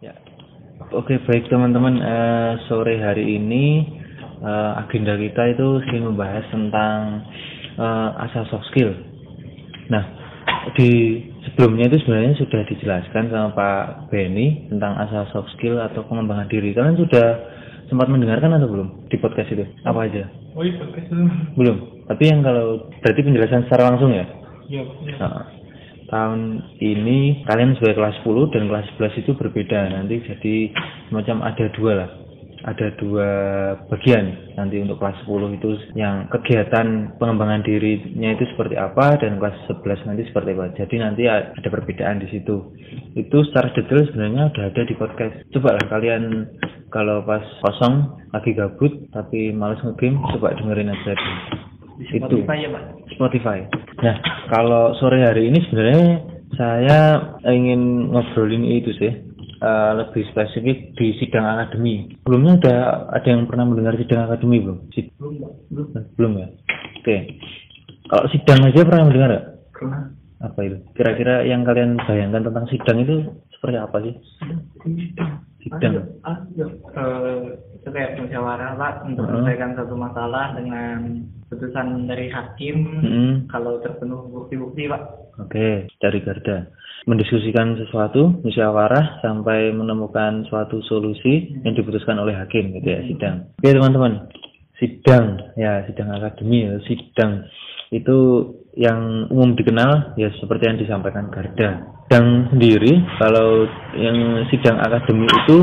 Ya. Oke, baik teman-teman. Eh, sore hari ini eh, agenda kita itu ingin membahas tentang eh, asal soft skill. Nah, di sebelumnya itu sebenarnya sudah dijelaskan sama Pak Benny tentang asal soft skill atau pengembangan diri. Kalian sudah sempat mendengarkan atau belum di podcast itu? Apa aja? Oh iya, podcast dulu. Belum. Tapi yang kalau berarti penjelasan secara langsung ya? Iya. iya. Nah, tahun ini kalian sebagai kelas 10 dan kelas 11 itu berbeda. Nanti jadi semacam ada dua lah. Ada dua bagian nanti untuk kelas 10 itu yang kegiatan pengembangan dirinya itu seperti apa dan kelas 11 nanti seperti apa. Jadi nanti ada perbedaan di situ. Itu secara detail sebenarnya udah ada di podcast. Coba lah kalian kalau pas kosong lagi gabut tapi males ngegame coba dengerin aja Di itu. Spotify ya, Pak? Spotify. Nah, kalau sore hari ini sebenarnya saya ingin ngobrolin itu sih. eh, lebih spesifik di sidang akademi. Sebelumnya ada ada yang pernah mendengar sidang akademi belum? Sid- Belum, Pak. Belum. belum ya. Oke. Kalau sidang aja pernah mendengar nggak? Pernah. Apa itu? Kira-kira yang kalian bayangkan tentang sidang itu seperti apa sih? Sidang. Ah, iya. Eh, itu kayak musyawarah, Pak, untuk Heeh. menyelesaikan satu masalah dengan putusan dari hakim Mm-mm. kalau terpenuh bukti-bukti, Pak. Oke, dari Garda. Mendiskusikan sesuatu, musyawarah, sampai menemukan suatu solusi yang diputuskan oleh hakim, gitu ya, sidang. Oke, teman-teman. Sidang, ya, sidang akademi, ya, sidang. Itu yang umum dikenal, ya, seperti yang disampaikan Garda. Sidang sendiri, kalau yang sidang akademi itu,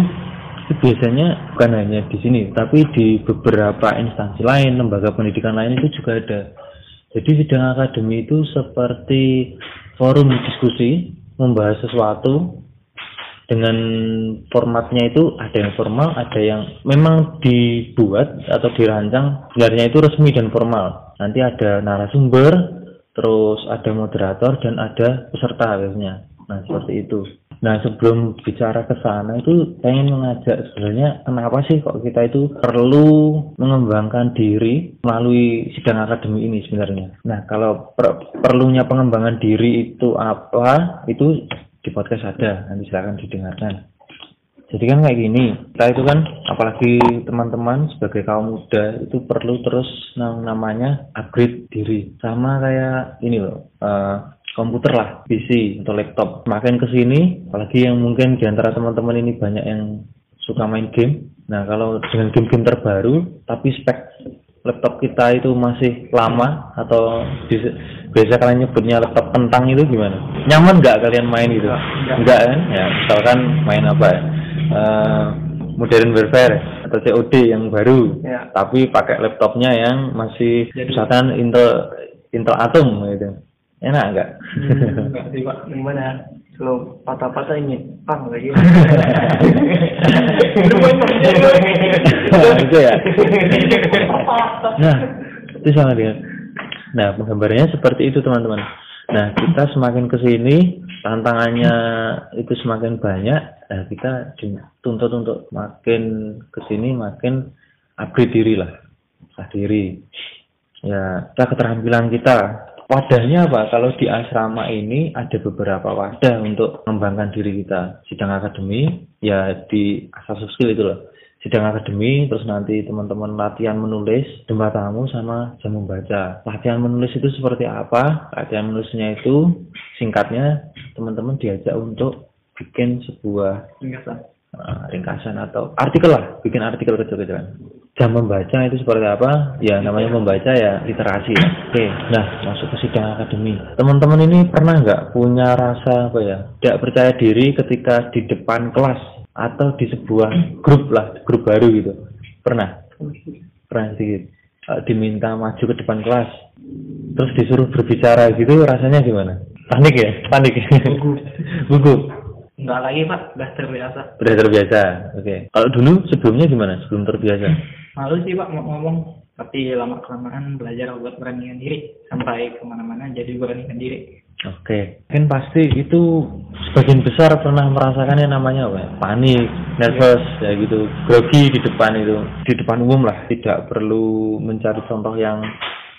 itu biasanya bukan hanya di sini, tapi di beberapa instansi lain, lembaga pendidikan lain itu juga ada. Jadi sidang akademi itu seperti forum diskusi membahas sesuatu dengan formatnya itu ada yang formal, ada yang memang dibuat atau dirancang sebenarnya itu resmi dan formal. Nanti ada narasumber, terus ada moderator dan ada peserta biasanya. Nah, seperti itu. Nah, sebelum bicara ke sana itu pengen mengajak sebenarnya kenapa sih kok kita itu perlu mengembangkan diri melalui sidang akademi ini sebenarnya. Nah, kalau per- perlunya pengembangan diri itu apa? Itu di podcast ada, nanti silakan didengarkan. Jadi kan kayak gini, kita itu kan apalagi teman-teman sebagai kaum muda itu perlu terus nam- namanya upgrade diri. Sama kayak ini loh, eh, komputer lah, PC atau laptop. Makin ke sini, apalagi yang mungkin di antara teman-teman ini banyak yang suka main game. Nah, kalau dengan game-game terbaru tapi spek laptop kita itu masih lama atau bis- biasa kalian nyebutnya laptop kentang itu gimana? Nyaman nggak kalian main gitu? Nggak. Enggak kan? Ya, misalkan main apa ya? Eh, Modern Warfare atau COD yang baru, Ya. tapi pakai laptopnya yang masih Jadi- misalkan Intel Intel Atom gitu. Enak nggak? Hmm, enggak sih, Pak. Gimana? Kalau patah-patah ini, pang lagi. itu ya. Nah, itu sangat ya. Nah, penggambarannya seperti itu teman-teman. Nah, kita semakin ke sini tantangannya itu semakin banyak. Nah, kita dituntut untuk makin ke sini makin upgrade diri lah, Asah diri. Ya, kita keterampilan kita. Wadahnya apa? Kalau di asrama ini ada beberapa wadah untuk mengembangkan diri kita. Sidang akademi, ya di asal skill itu loh sidang akademi, terus nanti teman-teman latihan menulis, debat tamu sama jam membaca. Latihan menulis itu seperti apa? Latihan menulisnya itu singkatnya teman-teman diajak untuk bikin sebuah Pak. uh, ringkasan atau artikel lah, bikin artikel kecil-kecilan. Jam membaca itu seperti apa? Ya namanya membaca ya literasi. ya. Oke, nah masuk ke sidang akademi. Teman-teman ini pernah nggak punya rasa apa ya? Tidak percaya diri ketika di depan kelas atau di sebuah grup lah, grup baru gitu. Pernah? Pernah sedikit. Uh, diminta maju ke depan kelas, terus disuruh berbicara gitu, rasanya gimana? Panik ya? Panik. Gugup. Gugup. Enggak lagi, Pak. Udah terbiasa. Udah terbiasa. Oke. Kalau dulu sebelumnya gimana? Sebelum terbiasa? Malu sih, Pak, mau ngomong. Tapi lama-kelamaan belajar buat beranikan diri. Sampai ke mana-mana jadi beranikan diri. Oke. Mungkin pasti itu sebagian besar pernah merasakan yang namanya apa? ya? Panik, nervous, ya gitu. Grogi di depan itu. Di depan umum lah. Tidak perlu mencari contoh yang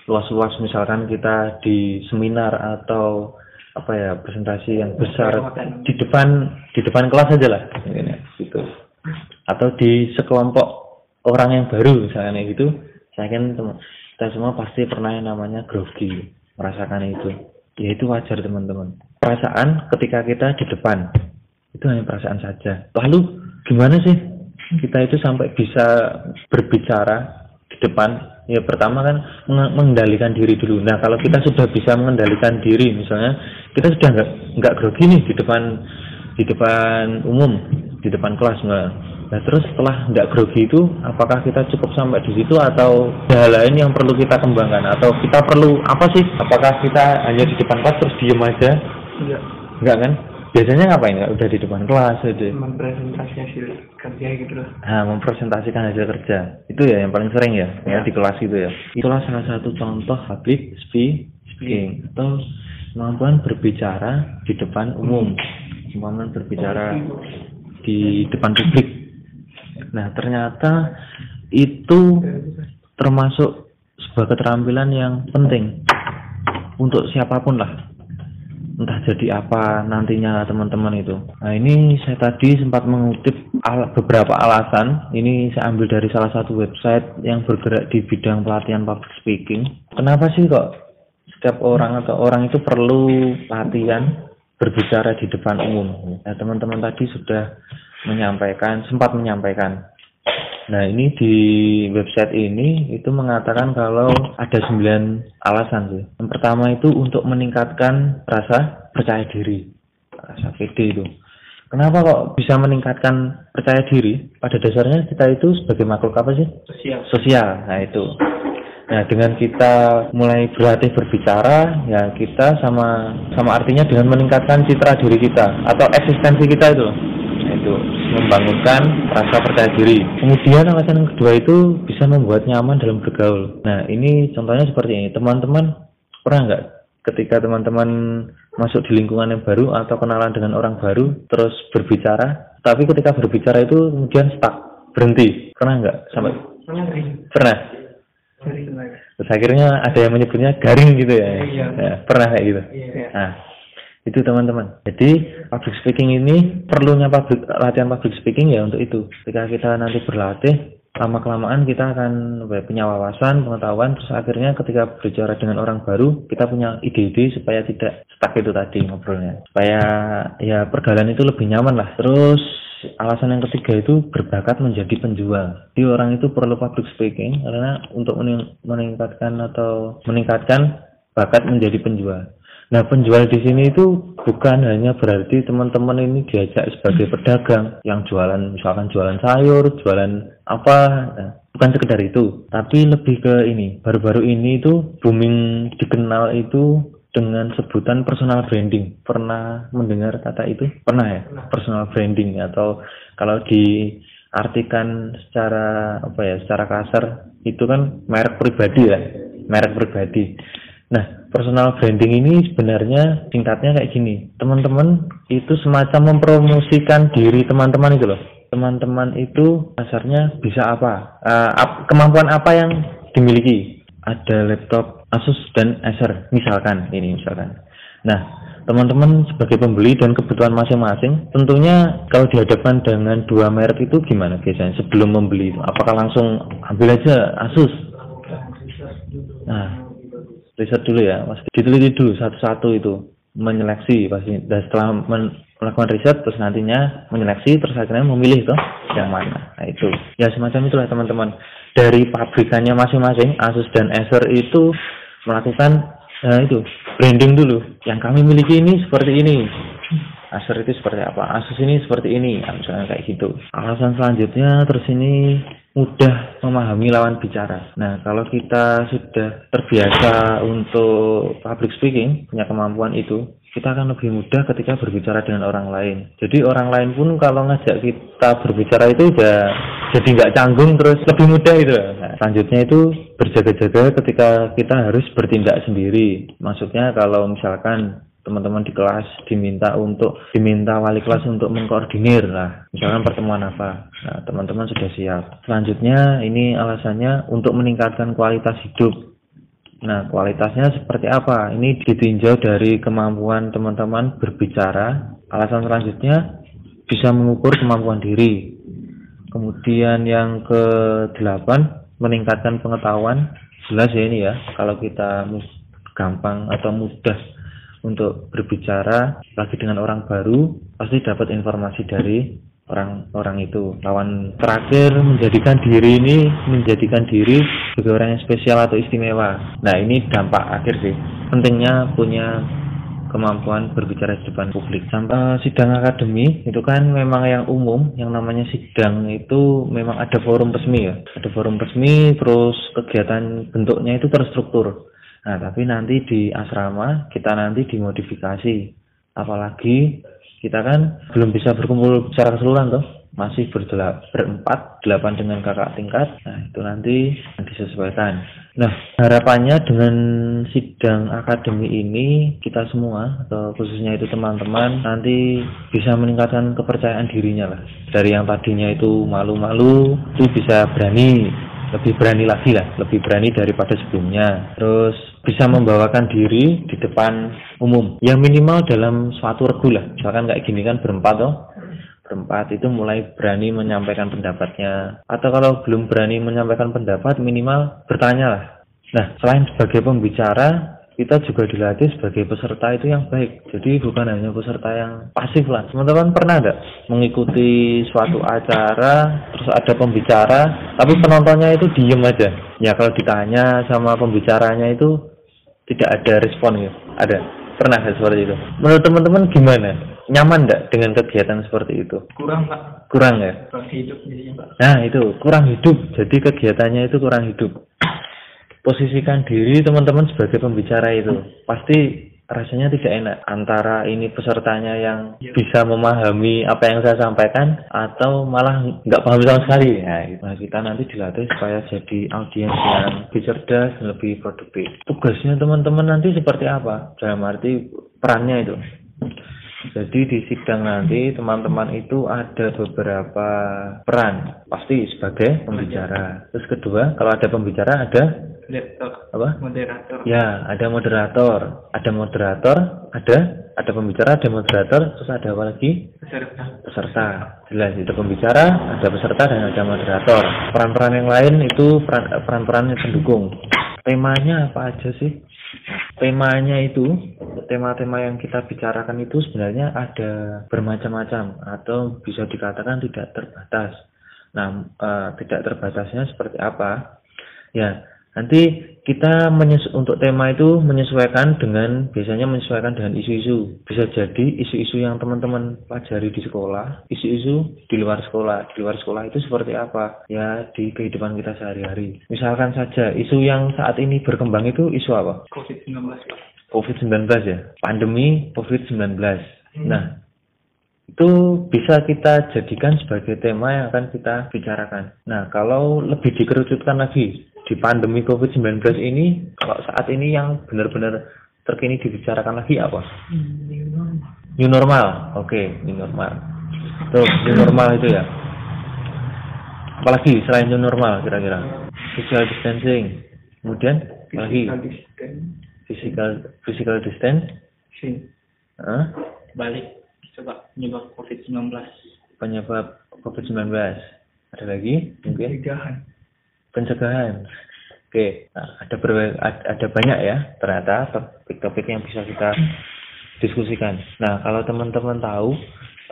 luas-luas. Misalkan kita di seminar atau apa ya presentasi yang besar di depan di depan kelas aja lah. Ya. atau di sekelompok orang yang baru misalnya gitu saya kan kita semua pasti pernah yang namanya grogi merasakan itu ya itu wajar teman-teman. Perasaan ketika kita di depan. Itu hanya perasaan saja. Lalu gimana sih kita itu sampai bisa berbicara di depan? Ya pertama kan mengendalikan diri dulu. Nah kalau kita sudah bisa mengendalikan diri misalnya kita sudah nggak nggak grogi nih di depan di depan umum di depan kelas enggak Nah terus setelah tidak grogi itu, apakah kita cukup sampai di situ atau hal lain yang perlu kita kembangkan atau kita perlu apa sih? Apakah kita hanya di depan kelas terus diem aja? Enggak. Enggak kan? Biasanya ngapain? Enggak udah di depan kelas aja. Mempresentasi hasil kerja gitu loh. Nah, mempresentasikan hasil kerja. Itu ya yang paling sering ya, ya, ya di kelas itu ya. Itulah salah satu contoh public speaking atau kemampuan berbicara di depan umum. Kemampuan berbicara di depan publik Nah, ternyata itu termasuk sebuah keterampilan yang penting untuk siapa pun lah. Entah jadi apa nantinya teman-teman itu. Nah, ini saya tadi sempat mengutip al beberapa alasan. Ini saya ambil dari salah satu website yang bergerak di bidang pelatihan public speaking. Kenapa sih kok setiap orang atau orang itu perlu latihan berbicara di depan umum? Nah, teman-teman tadi sudah menyampaikan sempat menyampaikan. Nah ini di website ini itu mengatakan kalau ada sembilan alasan sih. Yang pertama itu untuk meningkatkan rasa percaya diri, rasa pede itu. Kenapa kok bisa meningkatkan percaya diri? Pada dasarnya kita itu sebagai makhluk apa sih? Sosial. Sosial. Nah itu. Nah dengan kita mulai berlatih berbicara, ya kita sama sama artinya dengan meningkatkan citra diri kita atau eksistensi kita itu itu membangunkan rasa percaya diri. Kemudian alasan yang kedua itu bisa membuat nyaman dalam bergaul. Nah ini contohnya seperti ini. Teman-teman pernah nggak ketika teman-teman masuk di lingkungan yang baru atau kenalan dengan orang baru terus berbicara, tapi ketika berbicara itu kemudian stuck, berhenti. Pernah nggak sampai? Pernah. Pernah. Terus akhirnya ada yang menyebutnya garing gitu ya. Iya. Ya, pernah kayak gitu. Iya. Nah, itu teman-teman. Jadi public speaking ini perlunya public, latihan public speaking ya untuk itu. Ketika kita nanti berlatih, lama kelamaan kita akan ya, punya wawasan, pengetahuan, terus akhirnya ketika berbicara dengan orang baru, kita punya ide-ide supaya tidak stuck itu tadi ngobrolnya. Supaya ya pergaulan itu lebih nyaman lah. Terus alasan yang ketiga itu berbakat menjadi penjual. Jadi orang itu perlu public speaking karena untuk meningkatkan atau meningkatkan bakat menjadi penjual. Nah penjual di sini itu bukan hanya berarti teman-teman ini diajak sebagai pedagang yang jualan misalkan jualan sayur, jualan apa, nah, bukan sekedar itu. Tapi lebih ke ini, baru-baru ini itu booming dikenal itu dengan sebutan personal branding. Pernah mendengar kata itu? Pernah ya? Personal branding atau kalau diartikan secara apa ya, secara kasar itu kan merek pribadi ya, merek pribadi. Nah, personal branding ini sebenarnya tingkatnya kayak gini. Teman-teman itu semacam mempromosikan diri teman-teman itu loh. Teman-teman itu dasarnya bisa apa? Uh, ap, kemampuan apa yang dimiliki? Ada laptop Asus dan Acer misalkan ini misalkan. Nah, teman-teman sebagai pembeli dan kebutuhan masing-masing, tentunya kalau dihadapkan dengan dua merek itu gimana biasanya sebelum membeli? Apakah langsung ambil aja Asus? Nah, riset dulu ya, mas. Diteliti dulu satu-satu itu menyeleksi pasti. Dan setelah melakukan riset terus nantinya menyeleksi terus akhirnya memilih tuh yang mana. Nah itu. Ya semacam itulah teman-teman. Dari pabrikannya masing-masing Asus dan Acer itu melakukan nah itu branding dulu. Yang kami miliki ini seperti ini Acer itu seperti apa Asus ini seperti ini nah, misalnya kayak gitu alasan selanjutnya terus ini mudah memahami lawan bicara. Nah, kalau kita sudah terbiasa untuk public speaking, punya kemampuan itu, kita akan lebih mudah ketika berbicara dengan orang lain. Jadi orang lain pun kalau ngajak kita berbicara itu udah jadi nggak canggung terus lebih mudah itu. Nah, selanjutnya itu berjaga-jaga ketika kita harus bertindak sendiri. Maksudnya kalau misalkan teman-teman di kelas diminta untuk diminta wali kelas untuk mengkoordinir. Lah misalkan pertemuan apa. Nah teman-teman sudah siap. Selanjutnya ini alasannya untuk meningkatkan kualitas hidup. Nah kualitasnya seperti apa? Ini ditinjau dari kemampuan teman-teman berbicara. Alasan selanjutnya bisa mengukur kemampuan diri. Kemudian yang ke delapan meningkatkan pengetahuan. Jelas ya ini ya, kalau kita gampang atau mudah untuk berbicara lagi dengan orang baru, pasti dapat informasi dari orang-orang itu. Lawan terakhir menjadikan diri ini menjadikan diri sebagai orang yang spesial atau istimewa. Nah ini dampak akhir sih. Pentingnya punya kemampuan berbicara di depan publik. Sampai sidang akademi itu kan memang yang umum, yang namanya sidang itu memang ada forum resmi ya. Ada forum resmi, terus kegiatan bentuknya itu terstruktur. Nah, tapi nanti di asrama kita nanti dimodifikasi. Apalagi kita kan belum bisa berkumpul secara keseluruhan tuh masih berdelap, berempat, delapan dengan kakak tingkat. Nah, itu nanti disesuaikan. Nah, harapannya dengan sidang akademi ini, kita semua, atau khususnya itu teman-teman, nanti bisa meningkatkan kepercayaan dirinya lah. Dari yang tadinya itu malu-malu, itu bisa berani, lebih berani lagi lah, lebih berani daripada sebelumnya. Terus bisa membawakan diri di depan umum, yang minimal dalam suatu regu lah. Misalkan kayak gini kan berempat toh, berempat itu mulai berani menyampaikan pendapatnya atau kalau belum berani menyampaikan pendapat minimal bertanya lah nah selain sebagai pembicara kita juga dilatih sebagai peserta itu yang baik jadi bukan hanya peserta yang pasif lah teman-teman pernah nggak mengikuti suatu acara terus ada pembicara tapi penontonnya itu diem aja ya kalau ditanya sama pembicaranya itu tidak ada respon ya ada pernah seperti itu menurut teman-teman gimana nyaman enggak dengan kegiatan seperti itu? Kurang pak. Kurang ya? Kurang hidup jadinya pak. Nah itu kurang hidup, jadi kegiatannya itu kurang hidup. Posisikan diri teman-teman sebagai pembicara itu pasti rasanya tidak enak antara ini pesertanya yang ya. bisa memahami apa yang saya sampaikan atau malah nggak paham sama sekali. Ya nah, kita nanti dilatih supaya jadi audiens yang lebih cerdas dan lebih produktif. Tugasnya teman-teman nanti seperti apa? Dalam arti perannya itu jadi di sidang nanti teman-teman itu ada beberapa peran, pasti sebagai pembicara. Terus kedua, kalau ada pembicara ada moderator. Apa? Moderator. Ya, ada moderator. Ada moderator, ada ada pembicara, ada moderator, terus ada apa lagi? Peserta. Peserta. Jelas itu pembicara, ada peserta dan ada moderator. Peran-peran yang lain itu peran-peran yang pendukung. Temanya apa aja sih? temanya itu tema-tema yang kita bicarakan itu sebenarnya ada bermacam-macam atau bisa dikatakan tidak terbatas. Nah, uh, tidak terbatasnya seperti apa? Ya, Nanti kita untuk tema itu menyesuaikan dengan biasanya menyesuaikan dengan isu-isu. Bisa jadi isu-isu yang teman-teman pelajari di sekolah, isu-isu di luar sekolah. Di luar sekolah itu seperti apa? Ya di kehidupan kita sehari-hari. Misalkan saja isu yang saat ini berkembang itu isu apa? COVID-19. COVID-19 ya. Pandemi COVID-19. Hmm. Nah, itu bisa kita jadikan sebagai tema yang akan kita bicarakan. Nah, kalau lebih dikerucutkan lagi, di pandemi COVID-19 ini, kalau saat ini yang benar-benar terkini dibicarakan lagi apa? New normal. Oke, okay, new normal. Tuh, new normal itu ya. Apalagi selain new normal kira-kira? Social distancing. Kemudian apalagi? Physical physical distance. Huh? Balik coba penyebab COVID-19. Penyebab COVID-19. Ada lagi? Mungkin? Pencegahan pencegahan. Oke, nah, ada ada banyak ya ternyata topik-topik yang bisa kita diskusikan. Nah, kalau teman-teman tahu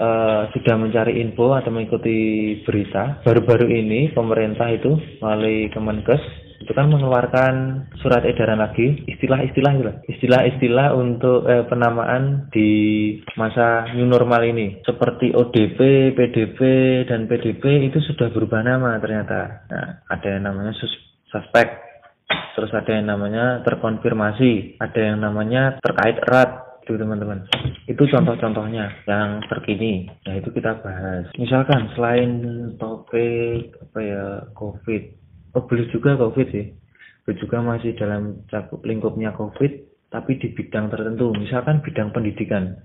uh, sudah mencari info atau mengikuti berita, baru-baru ini pemerintah itu melalui Kemenkes itu kan mengeluarkan surat edaran lagi istilah-istilah istilah-istilah untuk eh, penamaan di masa new normal ini. Seperti ODP, PDP dan PDP itu sudah berubah nama ternyata. Nah, ada yang namanya sus suspek terus ada yang namanya terkonfirmasi ada yang namanya terkait erat itu teman-teman. Itu contoh-contohnya yang terkini nah itu kita bahas. Misalkan selain topik apa ya covid. Oh boleh juga covid sih. Boleh juga masih dalam cakup lingkupnya covid tapi di bidang tertentu. Misalkan bidang pendidikan.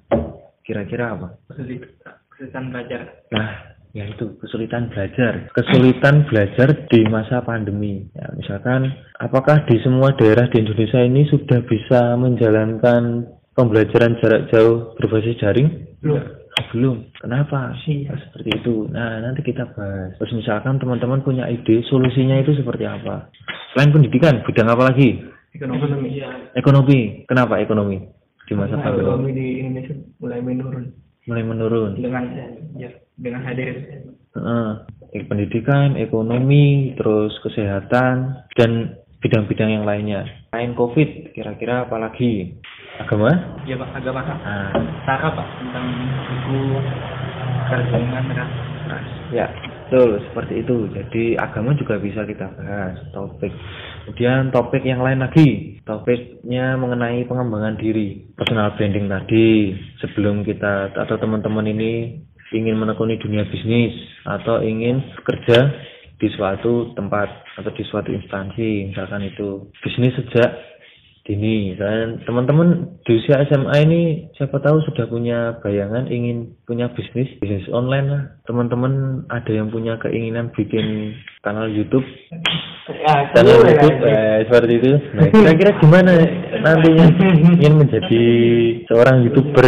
Kira-kira apa? Kesulitan belajar. Nah ya itu kesulitan belajar. Kesulitan belajar di masa pandemi. Ya misalkan apakah di semua daerah di Indonesia ini sudah bisa menjalankan pembelajaran jarak jauh berbasis daring? Belum. Belum. Kenapa? Iya. seperti itu. Nah nanti kita bahas. Terus misalkan teman-teman punya ide solusinya itu seperti apa? Selain pendidikan bidang apa lagi? Ekonomi. ekonomi. Kenapa ekonomi di masa Nah, pandemi? ekonomi di Indonesia mulai menurun. Mulai menurun. Dengan ya, dengan hadir. Heeh. Eh, pendidikan, ekonomi, terus kesehatan, dan bidang-bidang yang lainnya. Lain COVID, kira-kira apa lagi? Agama? ya pak agama pak Nah, Sarah pak tentang buku perjuangan ras ras ya, betul, seperti itu. Jadi agama juga bisa kita bahas, topik. Kemudian topik yang lain lagi, topiknya mengenai pengembangan diri, personal branding tadi. Sebelum kita atau teman-teman ini ingin menekuni dunia bisnis atau ingin bekerja di suatu tempat atau di suatu instansi, misalkan itu bisnis sejak dini. Dan teman-teman di usia SMA ini siapa tahu sudah punya bayangan ingin punya bisnis bisnis online lah. Teman-teman ada yang punya keinginan bikin kanal YouTube? Ya channel YouTube eh, seperti itu. Nah kira-kira gimana nantinya ingin menjadi seorang youtuber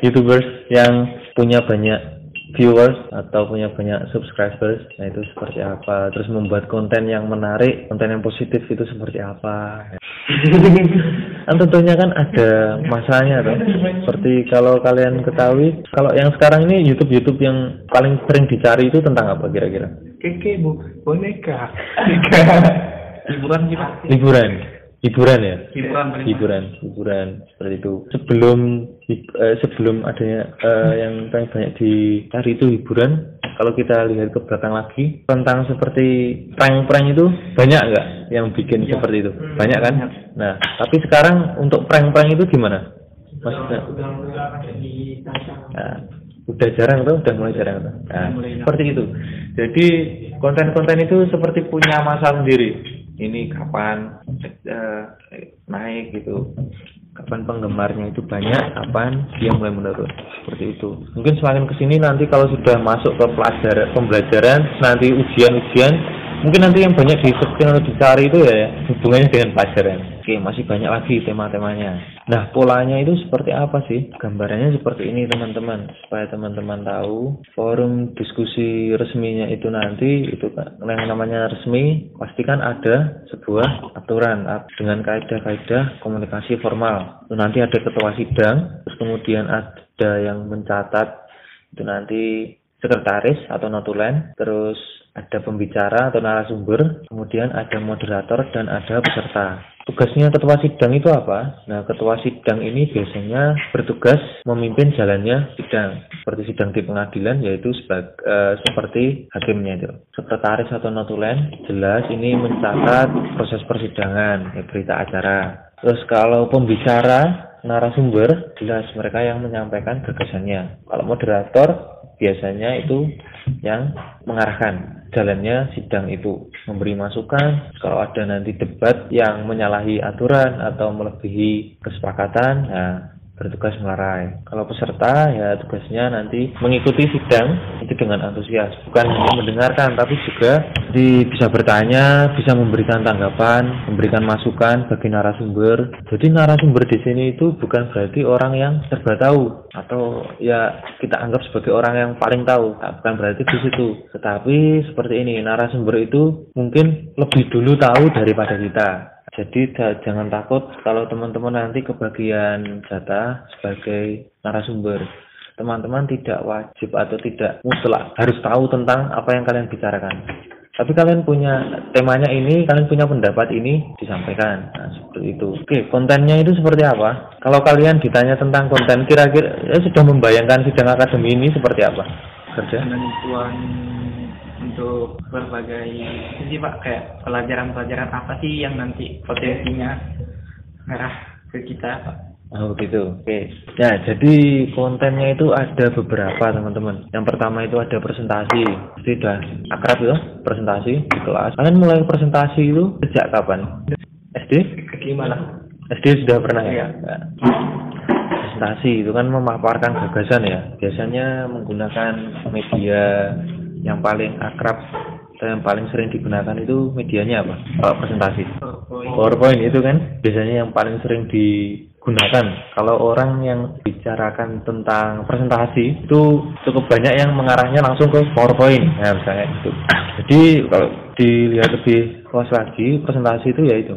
youtubers yang punya banyak viewers atau punya banyak subscribers nah itu seperti apa? Terus membuat konten yang menarik konten yang positif itu seperti apa? Kan tentunya kan ada masanya tuh seperti kalau kalian ketahui kalau yang sekarang ini YouTube YouTube yang paling sering dicari itu tentang apa kira-kira? Keke bu. Boneka. Hiburan sih pak. Liburan hiburan ya hiburan paling hiburan hiburan seperti itu sebelum eh, sebelum adanya eh, yang paling banyak dicari itu hiburan kalau kita lihat ke belakang lagi tentang seperti prank-prank itu banyak nggak yang bikin Iya. seperti itu Hmm, banyak kan banyak. nah tapi sekarang untuk prank-prank itu gimana maksudnya udah udah di Nah, udah jarang tuh, udah mulai jarang tuh. Nah, Mulai seperti itu. Jadi konten-konten itu seperti punya masa sendiri. Ini kapan eh, naik gitu. Kapan penggemarnya itu banyak, kapan dia mulai menurun. Seperti itu. Mungkin semakin ke sini nanti kalau sudah masuk ke pelajaran pembelajaran, nanti ujian-ujian, mungkin nanti yang banyak di atau dicari itu ya hubungannya dengan pelajaran. Oke, masih banyak lagi tema-temanya. Nah, polanya itu seperti apa sih? Gambarannya seperti ini, teman-teman. Supaya teman-teman tahu, forum diskusi resminya itu nanti, itu yang namanya resmi, pastikan ada sebuah aturan dengan kaidah-kaidah komunikasi formal. Itu nanti ada ketua sidang, terus kemudian ada yang mencatat, itu nanti sekretaris atau notulen, terus ada pembicara atau narasumber, kemudian ada moderator dan ada peserta. Tugasnya ketua sidang itu apa? Nah, ketua sidang ini biasanya bertugas memimpin jalannya sidang. Seperti sidang di pengadilan yaitu sebag, eh, seperti hakimnya itu. Sekretaris atau notulen jelas ini mencatat proses persidangan, ya, berita acara. Terus kalau pembicara narasumber jelas mereka yang menyampaikan gagasannya. Kalau moderator biasanya itu yang mengarahkan jalannya sidang itu memberi masukan. Kalau ada nanti debat yang menyalahi aturan atau melebihi kesepakatan nah bertugas melarai. Kalau peserta ya tugasnya nanti mengikuti sidang itu dengan antusias. Bukan hanya mendengarkan tapi juga di, bisa bertanya bisa memberikan tanggapan memberikan masukan bagi narasumber. Jadi narasumber di sini itu bukan berarti orang yang serba tahu atau ya kita anggap sebagai orang yang paling tahu. Nah, bukan berarti di situ. Tetapi seperti ini narasumber itu mungkin lebih dulu tahu daripada kita jadi da- jangan takut kalau teman-teman nanti kebagian jatah sebagai narasumber teman-teman tidak wajib atau tidak mutlak harus tahu tentang apa yang kalian bicarakan tapi kalian punya temanya ini, kalian punya pendapat ini disampaikan. Nah, seperti itu. Oke, kontennya itu seperti apa? Kalau kalian ditanya tentang konten, kira-kira ya sudah membayangkan sidang akademi ini seperti apa? Kerja? penentuan untuk berbagai sih pak kayak pelajaran-pelajaran apa sih yang nanti potensinya ngarah ke kita pak Oh begitu. Oke. Ya, jadi kontennya itu ada beberapa teman-teman. Yang pertama itu ada presentasi. Jadi udah akrab ya presentasi di kelas. Kalian mulai presentasi itu sejak kapan? SD? gimana SD sudah pernah ya? Iya. Ya. Presentasi itu kan memaparkan gagasan ya. Biasanya menggunakan media yang paling akrab dan yang paling sering digunakan itu medianya apa? Kalau presentasi. PowerPoint PowerPoint itu kan biasanya yang paling sering di gunakan. Kalau orang yang bicarakan tentang presentasi itu cukup banyak yang mengarahnya langsung ke PowerPoint, nah misalnya itu. Jadi kalau dilihat lebih luas lagi, presentasi itu ya itu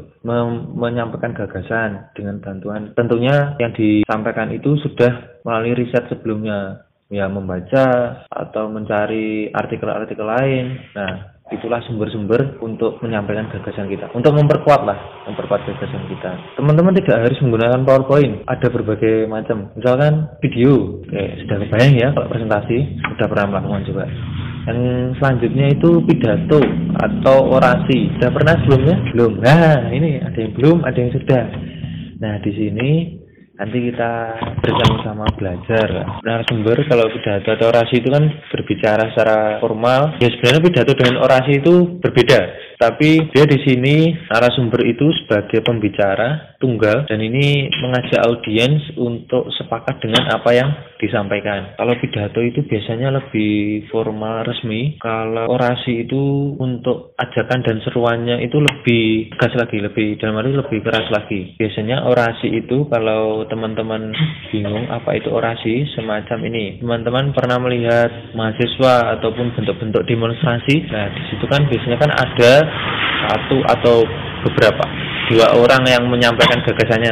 menyampaikan gagasan dengan bantuan. Tentunya yang disampaikan itu sudah melalui riset sebelumnya, ya membaca atau mencari artikel-artikel lain. Nah, itulah sumber-sumber untuk menyampaikan gagasan kita. Untuk memperkuat lah memperkuat gagasan kita. Teman-teman tidak harus menggunakan powerpoint. Ada berbagai macam. Misalkan video. Oke, sudah kebayang ya kalau presentasi sudah pernah melakukan juga yang selanjutnya itu pidato atau orasi. Sudah pernah sebelumnya? Belum. Nah ini ada yang belum ada yang sudah. Nah di sini nanti kita bersama-sama belajar. Sumber kalau pidato atau orasi itu kan berbicara secara formal. Ya sebenarnya pidato dengan orasi itu berbeda tapi dia di sini narasumber itu sebagai pembicara tunggal dan ini mengajak audiens untuk sepakat dengan apa yang disampaikan. Kalau pidato itu biasanya lebih formal resmi, kalau orasi itu untuk ajakan dan seruannya itu lebih gas lagi, lebih dalam arti lebih keras lagi. Biasanya orasi itu kalau teman-teman bingung apa itu orasi semacam ini. Teman-teman pernah melihat mahasiswa ataupun bentuk-bentuk demonstrasi. Nah, di situ kan biasanya kan ada satu atau beberapa. Dua orang yang menyampaikan gagasannya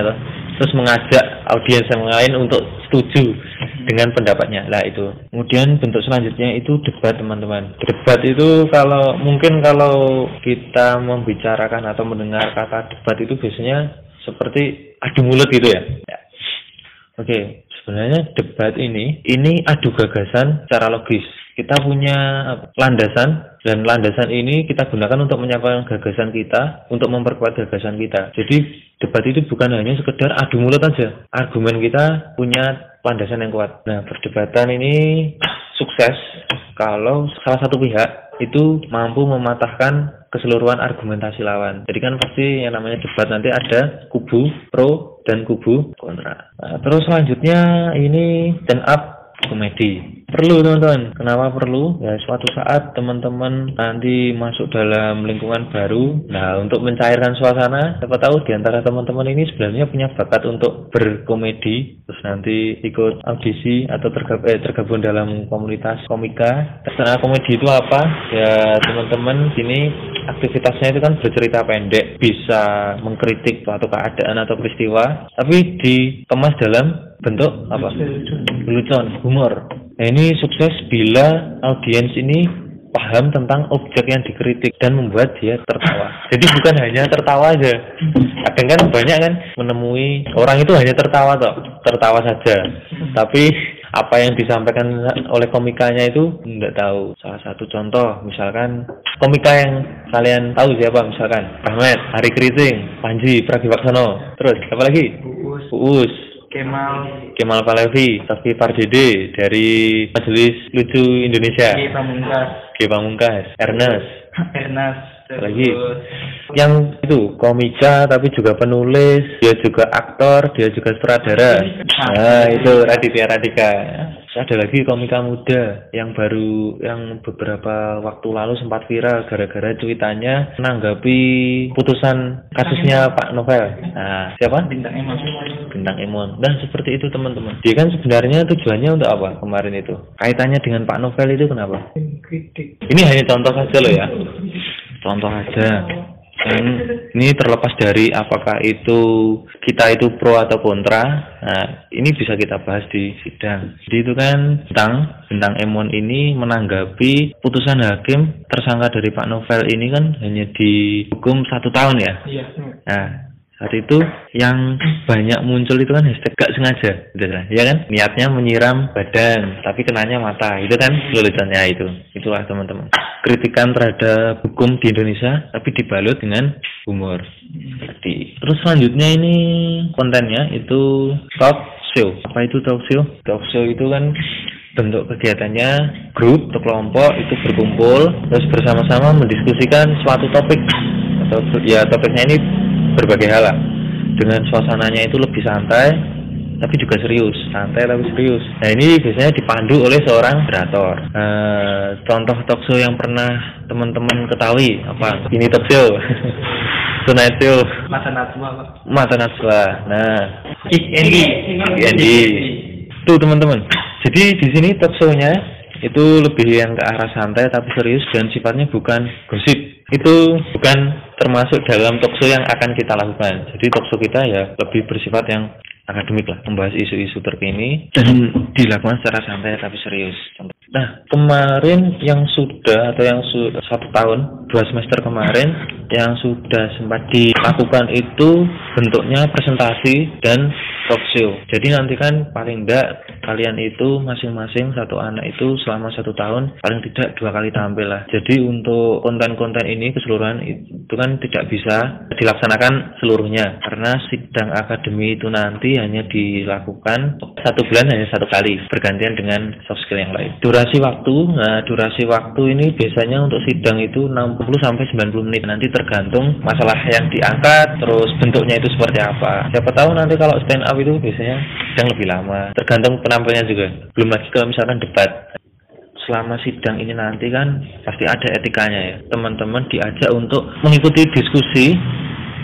terus mengajak audiens yang lain untuk setuju dengan pendapatnya. Lah itu. Kemudian bentuk selanjutnya itu debat teman-teman. Debat itu kalau mungkin kalau kita membicarakan atau mendengar kata debat itu biasanya seperti adu mulut gitu ya, ya. oke sebenarnya debat ini ini adu gagasan secara logis kita punya landasan dan landasan ini kita gunakan untuk menyampaikan gagasan kita untuk memperkuat gagasan kita jadi debat itu bukan hanya sekedar adu mulut aja argumen kita punya landasan yang kuat nah perdebatan ini sukses kalau salah satu pihak itu mampu mematahkan keseluruhan argumentasi lawan. Jadi kan pasti yang namanya debat nanti ada kubu pro dan kubu kontra. Nah, terus selanjutnya ini stand up komedi. Perlu teman-teman. Kenapa perlu? Ya suatu saat teman-teman nanti masuk dalam lingkungan baru. Nah untuk mencairkan suasana, siapa tahu di antara teman-teman ini sebenarnya punya bakat untuk berkomedi. Terus nanti ikut audisi atau tergabung, eh, tergabung dalam komunitas komika. Karena komedi itu apa? Ya teman-teman sini aktivitasnya itu kan bercerita pendek, bisa mengkritik suatu keadaan atau peristiwa, tapi dikemas dalam bentuk apa? Lelucon, humor. Nah, ini sukses bila audiens ini paham tentang objek yang dikritik dan membuat dia tertawa. Jadi bukan hanya tertawa aja. Kadang kan banyak kan menemui orang itu hanya tertawa toh, tertawa saja. Tapi apa yang disampaikan oleh komikanya itu tidak tahu. Salah satu contoh misalkan komika yang kalian tahu siapa misalkan Ahmed, Hari Keriting, Panji Pragiwaksono, terus apa lagi? Uus. Uus. Kemal. Kemal Palevi, Safi Pardede dari Majelis Lucu Indonesia. G Pamungkas. G Pamungkas, Ernest, Ernest lagi yang itu komika tapi juga penulis dia juga aktor dia juga sutradara. Nah. Itu Raditya Radika ada lagi komika muda yang baru yang beberapa waktu lalu sempat viral gara-gara cuitannya menanggapi putusan kasusnya Pak Novel. Nah siapa? Bintang emon. Bintang Emon. Dan seperti itu teman-teman. Dia kan sebenarnya tujuannya untuk apa kemarin itu? Kaitannya dengan Pak Novel itu kenapa? Kritik. Ini hanya contoh saja loh ya. Contoh aja dan ini terlepas dari apakah itu kita itu pro atau kontra nah ini bisa kita bahas di sidang. Jadi itu kan tentang tentang Emon ini menanggapi putusan hakim tersangka dari Pak Novel ini kan hanya dihukum satu tahun ya? Iya. Nah saat itu yang banyak muncul itu kan hashtag gak sengaja gitu ya kan? Niatnya menyiram badan tapi kenanya mata itu kan? Leluconnya itu. Itulah teman-teman. Kritikan terhadap hukum di Indonesia tapi dibalut dengan humor. Tadi terus selanjutnya ini kontennya itu talk show. Apa itu talk show? Talk show itu kan bentuk kegiatannya grup atau kelompok itu berkumpul terus bersama-sama mendiskusikan suatu topik. Atau ya topiknya ini berbagai hal lah dengan suasananya itu lebih santai tapi juga serius santai tapi serius nah ini biasanya dipandu oleh seorang moderator uh, contoh talk show yang pernah teman-teman ketahui apa ini talk show Tonight Show Mata Najwa Pak. Mata Najwa. Nah, Kick Andy. Andy. Tuh teman-teman. Jadi di sini talk show-nya itu lebih yang ke arah santai tapi serius dan sifatnya bukan gosip. Itu bukan termasuk dalam talk show yang akan kita lakukan. Jadi talk show kita ya lebih bersifat yang akademik lah, membahas isu-isu terkini dan dilakukan secara santai tapi serius. Nah, kemarin yang sudah atau yang su satu tahun, dua semester kemarin yang sudah sempat dilakukan itu bentuknya presentasi dan talk show. Jadi nanti kan paling enggak kalian itu masing-masing satu anak itu selama satu tahun paling tidak dua kali tampil lah. Jadi untuk konten-konten ini keseluruhan itu kan tidak bisa dilaksanakan seluruhnya karena sidang akademi itu nanti hanya dilakukan satu bulan hanya satu kali bergantian dengan soft skill yang lain. Durasi waktu nah durasi waktu ini biasanya untuk sidang itu 60 sampai 90 menit nanti tergantung masalah yang diangkat terus bentuknya itu seperti apa siapa tahu nanti kalau stand up itu biasanya sidang lebih lama tergantung penampilnya juga. Belum lagi kalau misalkan debat. Selama sidang ini nanti kan pasti ada etikanya ya. Teman-teman diajak untuk mengikuti diskusi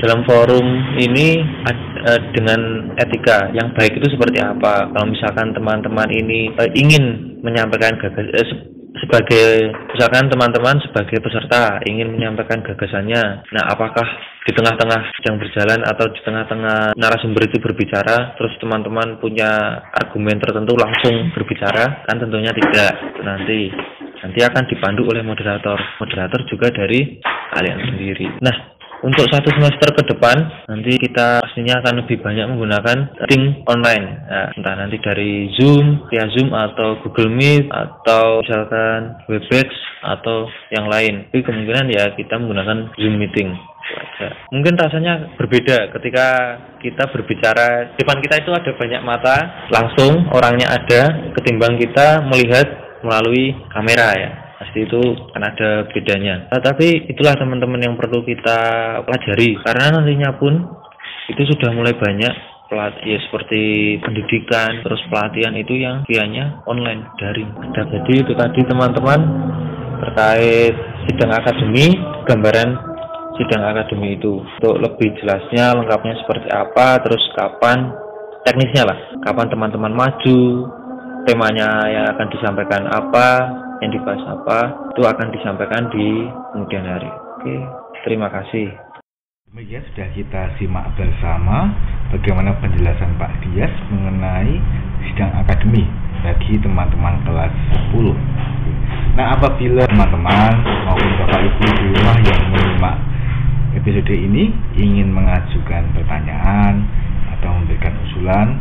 dalam forum ini uh, dengan etika yang baik itu seperti apa? Kalau misalkan teman-teman ini uh, ingin menyampaikan gagas uh, sebagai misalkan teman-teman sebagai peserta ingin menyampaikan gagasannya nah apakah di tengah-tengah yang berjalan atau di tengah-tengah narasumber itu berbicara terus teman-teman punya argumen tertentu langsung berbicara? Kan tentunya tidak. Nanti nanti akan dipandu oleh moderator. Moderator juga dari kalian sendiri. Nah untuk satu semester ke depan nanti kita pastinya akan lebih banyak menggunakan meeting online. Nah, entah nanti dari Zoom via Zoom atau Google Meet atau misalkan Webex atau yang lain. Tapi kemungkinan ya kita menggunakan Zoom meeting. Mungkin rasanya berbeda ketika kita berbicara. Depan kita itu ada banyak mata langsung orangnya ada ketimbang kita melihat melalui kamera ya pasti itu kan ada bedanya. Nah, tapi itulah teman-teman yang perlu kita pelajari. Karena nantinya pun itu sudah mulai banyak pelat ya seperti pendidikan terus pelatihan itu yang biayanya online daring. Nah, jadi itu tadi teman-teman terkait sidang akademi gambaran sidang akademi itu. Untuk lebih jelasnya lengkapnya seperti apa terus kapan teknisnya lah. Kapan teman-teman maju temanya yang akan disampaikan apa yang dibahas apa itu akan disampaikan di kemudian hari. Oke, terima kasih. Demikian sudah kita simak bersama bagaimana penjelasan Pak Dias mengenai sidang akademi bagi teman-teman kelas 10. Nah, apabila teman-teman maupun Bapak Ibu di rumah yang menyimak episode ini ingin mengajukan pertanyaan atau memberikan usulan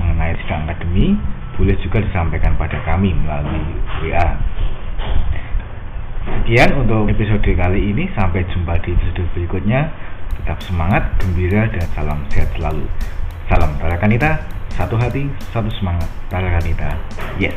mengenai sidang akademi, boleh juga disampaikan pada kami melalui WA. Sekian untuk episode kali ini. Sampai jumpa di episode berikutnya. Tetap semangat, gembira, dan salam sehat selalu. Salam Tarakanita, satu hati, satu semangat. Tarakanita, yes.